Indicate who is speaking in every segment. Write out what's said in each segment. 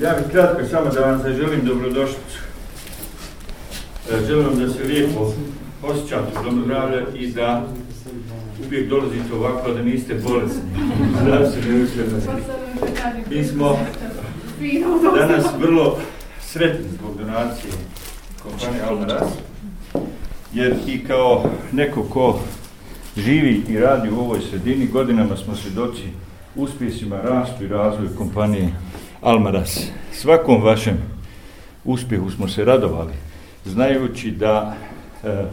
Speaker 1: Ja bih kratko samo da vam zaželim dobrodošlicu. E, želim vam da se lijepo osjećate u domu zdravlja i da uvijek dolazite ovako da niste bolesni. Zdravstveni učenosti. Mi smo danas vrlo sretni zbog donacije kompanije Almaraz, jer i kao neko ko živi i radi u ovoj sredini, godinama smo svjedoci uspjesima rastu i razvoju kompanije Almaras. Svakom vašem uspjehu smo se radovali, znajući da e,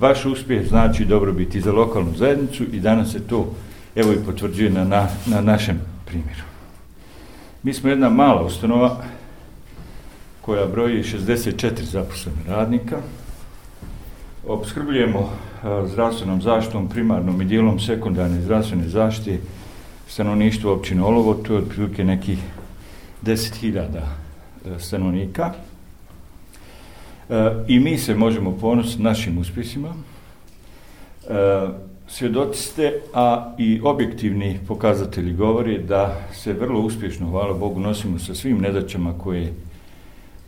Speaker 1: vaš uspjeh znači dobrobiti za lokalnu zajednicu i danas se to evo i potvrđuje na, na, na našem primjeru. Mi smo jedna mala ustanova koja broji 64 zaposlene radnika. Obskrbljujemo e, zdravstvenom zaštitom, primarnom i dijelom sekundarne zdravstvene zaštite stanovništvo općine Olovo, to je otprilike nekih 10.000 e, stanovnika. E, I mi se možemo ponositi našim uspjesima. E, svjedoci ste, a i objektivni pokazatelji govori da se vrlo uspješno, hvala Bogu, nosimo sa svim nedaćama koje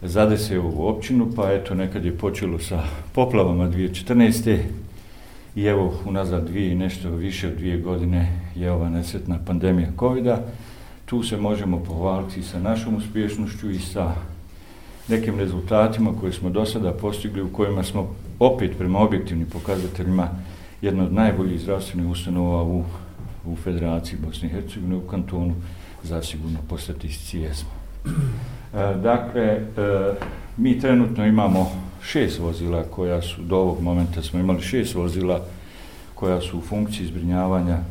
Speaker 1: zadese ovu općinu, pa eto nekad je počelo sa poplavama 2014. I evo, unazad dvije i nešto više od dvije godine je ova nesretna pandemija covid -a. Tu se možemo pohvaliti sa našom uspješnošću i sa nekim rezultatima koje smo do sada postigli, u kojima smo opet prema objektivnim pokazateljima jedna od najboljih zdravstvenih ustanova u, u Federaciji Bosne i Hercegovine, u kantonu, zasigurno po statistici jesmo. E, dakle, e, mi trenutno imamo šest vozila koja su, do ovog momenta smo imali šest vozila koja su u funkciji zbrinjavanja e,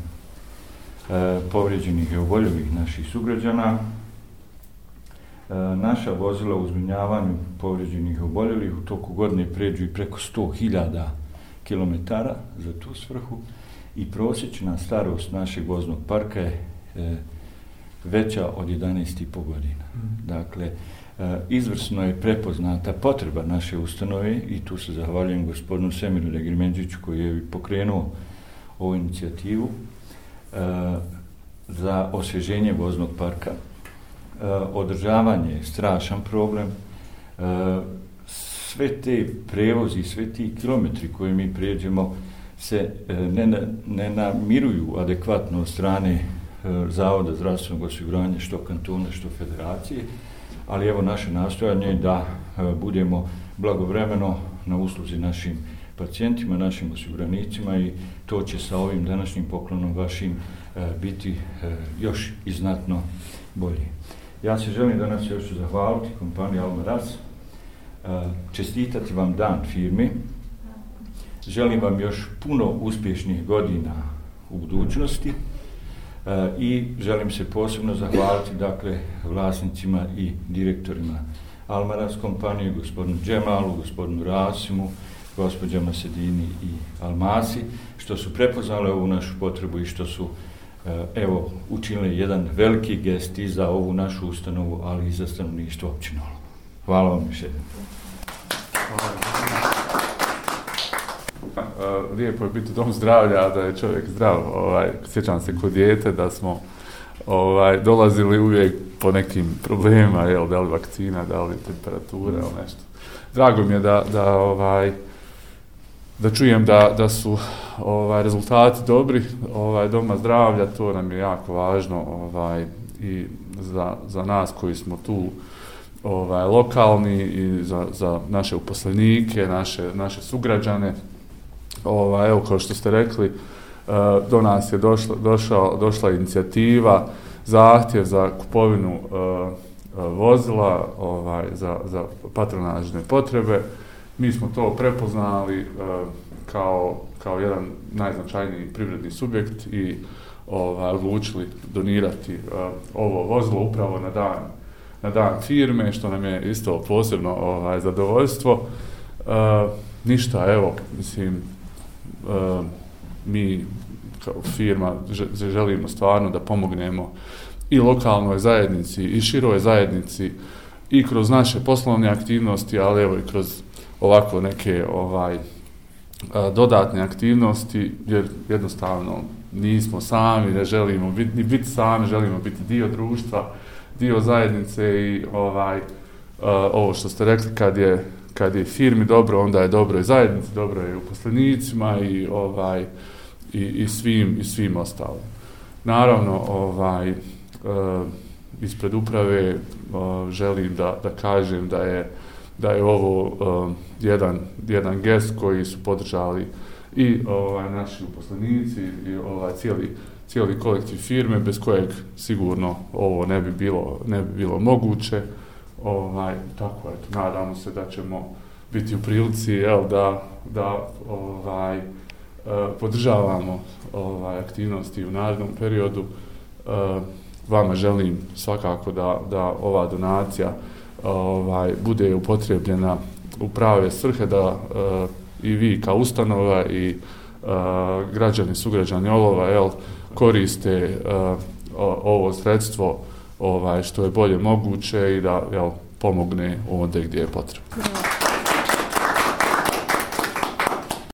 Speaker 1: povrijeđenih i oboljevih naših sugrađana. E, naša vozila u zbrinjavanju povrijeđenih i oboljevih u toku godine pređu i preko 100.000 km za tu svrhu i prosječna starost našeg voznog parka je e, veća od 11,5 godina. Mm. Dakle, Eh, izvrsno je prepoznata potreba naše ustanove i tu se zahvaljujem gospodinu Semiru Regrimenđiću koji je pokrenuo ovu inicijativu e, za osvježenje voznog parka. E, održavanje je strašan problem. Sve te prevozi, sve ti kilometri koje mi prijeđemo se ne, ne namiruju adekvatno od strane Zavoda zdravstvenog osiguranja što kantona, što federacije, ali evo naše nastojanje da e, budemo blagovremeno na usluzi našim pacijentima, našim osiguranicima i to će sa ovim današnjim poklonom vašim e, biti e, još i znatno bolje. Ja se želim danas još zahvaliti kompaniji Almaraz, čestitati vam dan firmi, želim vam još puno uspješnih godina u budućnosti, i želim se posebno zahvaliti dakle vlasnicima i direktorima Almaras kompanije, gospodinu Džemalu, gospodinu Rasimu, gospodinu Sedini i Almasi, što su prepoznali ovu našu potrebu i što su e, evo učinili jedan veliki gest i za ovu našu ustanovu, ali i za stanovništvo općinolo. Hvala vam još jednom.
Speaker 2: Eh, lijepo je biti dom zdravlja, da je čovjek zdrav. Ovaj, sjećam se kod dijete da smo ovaj, dolazili uvijek po nekim problemima, jel, da li vakcina, da li temperatura, ili nešto. Drago mi je da, da, ovaj, da čujem da, da su ovaj, rezultati dobri, ovaj, doma zdravlja, to nam je jako važno ovaj, i za, za nas koji smo tu ovaj, lokalni i za, za naše uposlenike, naše, naše sugrađane, ova, evo kao što ste rekli, e, do nas je došla, došao, došla inicijativa, zahtjev za kupovinu e, e, vozila ovaj, za, za patronažne potrebe. Mi smo to prepoznali kao, kao jedan najznačajniji privredni subjekt i ovaj, odlučili donirati ovo vozilo upravo na dan, na dan firme, što nam je isto posebno ovaj, zadovoljstvo. E, ništa, evo, mislim, uh, mi kao firma želimo stvarno da pomognemo i lokalnoj zajednici i široj zajednici i kroz naše poslovne aktivnosti, ali evo i kroz ovako neke ovaj eh, dodatne aktivnosti, jer jednostavno nismo sami, ne želimo biti, biti sami, želimo biti dio društva, dio zajednice i ovaj, eh, ovo što ste rekli, kad je, kad je firmi dobro, onda je dobro i zajednici, dobro je i uposlenicima i, ovaj, i, i, svim, i svim ostalim. Naravno, ovaj, uh, ispred uprave e, želim da, da kažem da je da je ovo e, jedan, jedan gest koji su podržali i ovaj, naši uposlenici i ovaj, cijeli, cijeli kolektiv firme bez kojeg sigurno ovo ne bi bilo, ne bi bilo moguće. Ovaj, tako eto, nadamo se da ćemo biti u prilici jel, da, da ovaj, e, podržavamo ovaj, aktivnosti u narednom periodu. E, vama želim svakako da, da ova donacija ovaj, bude upotrebljena u prave svrhe, da e, i vi kao ustanova i građani, sugrađani Olova, jel, koriste ovo sredstvo ovaj, što je bolje moguće i da jel, pomogne ovdje gdje je potrebno.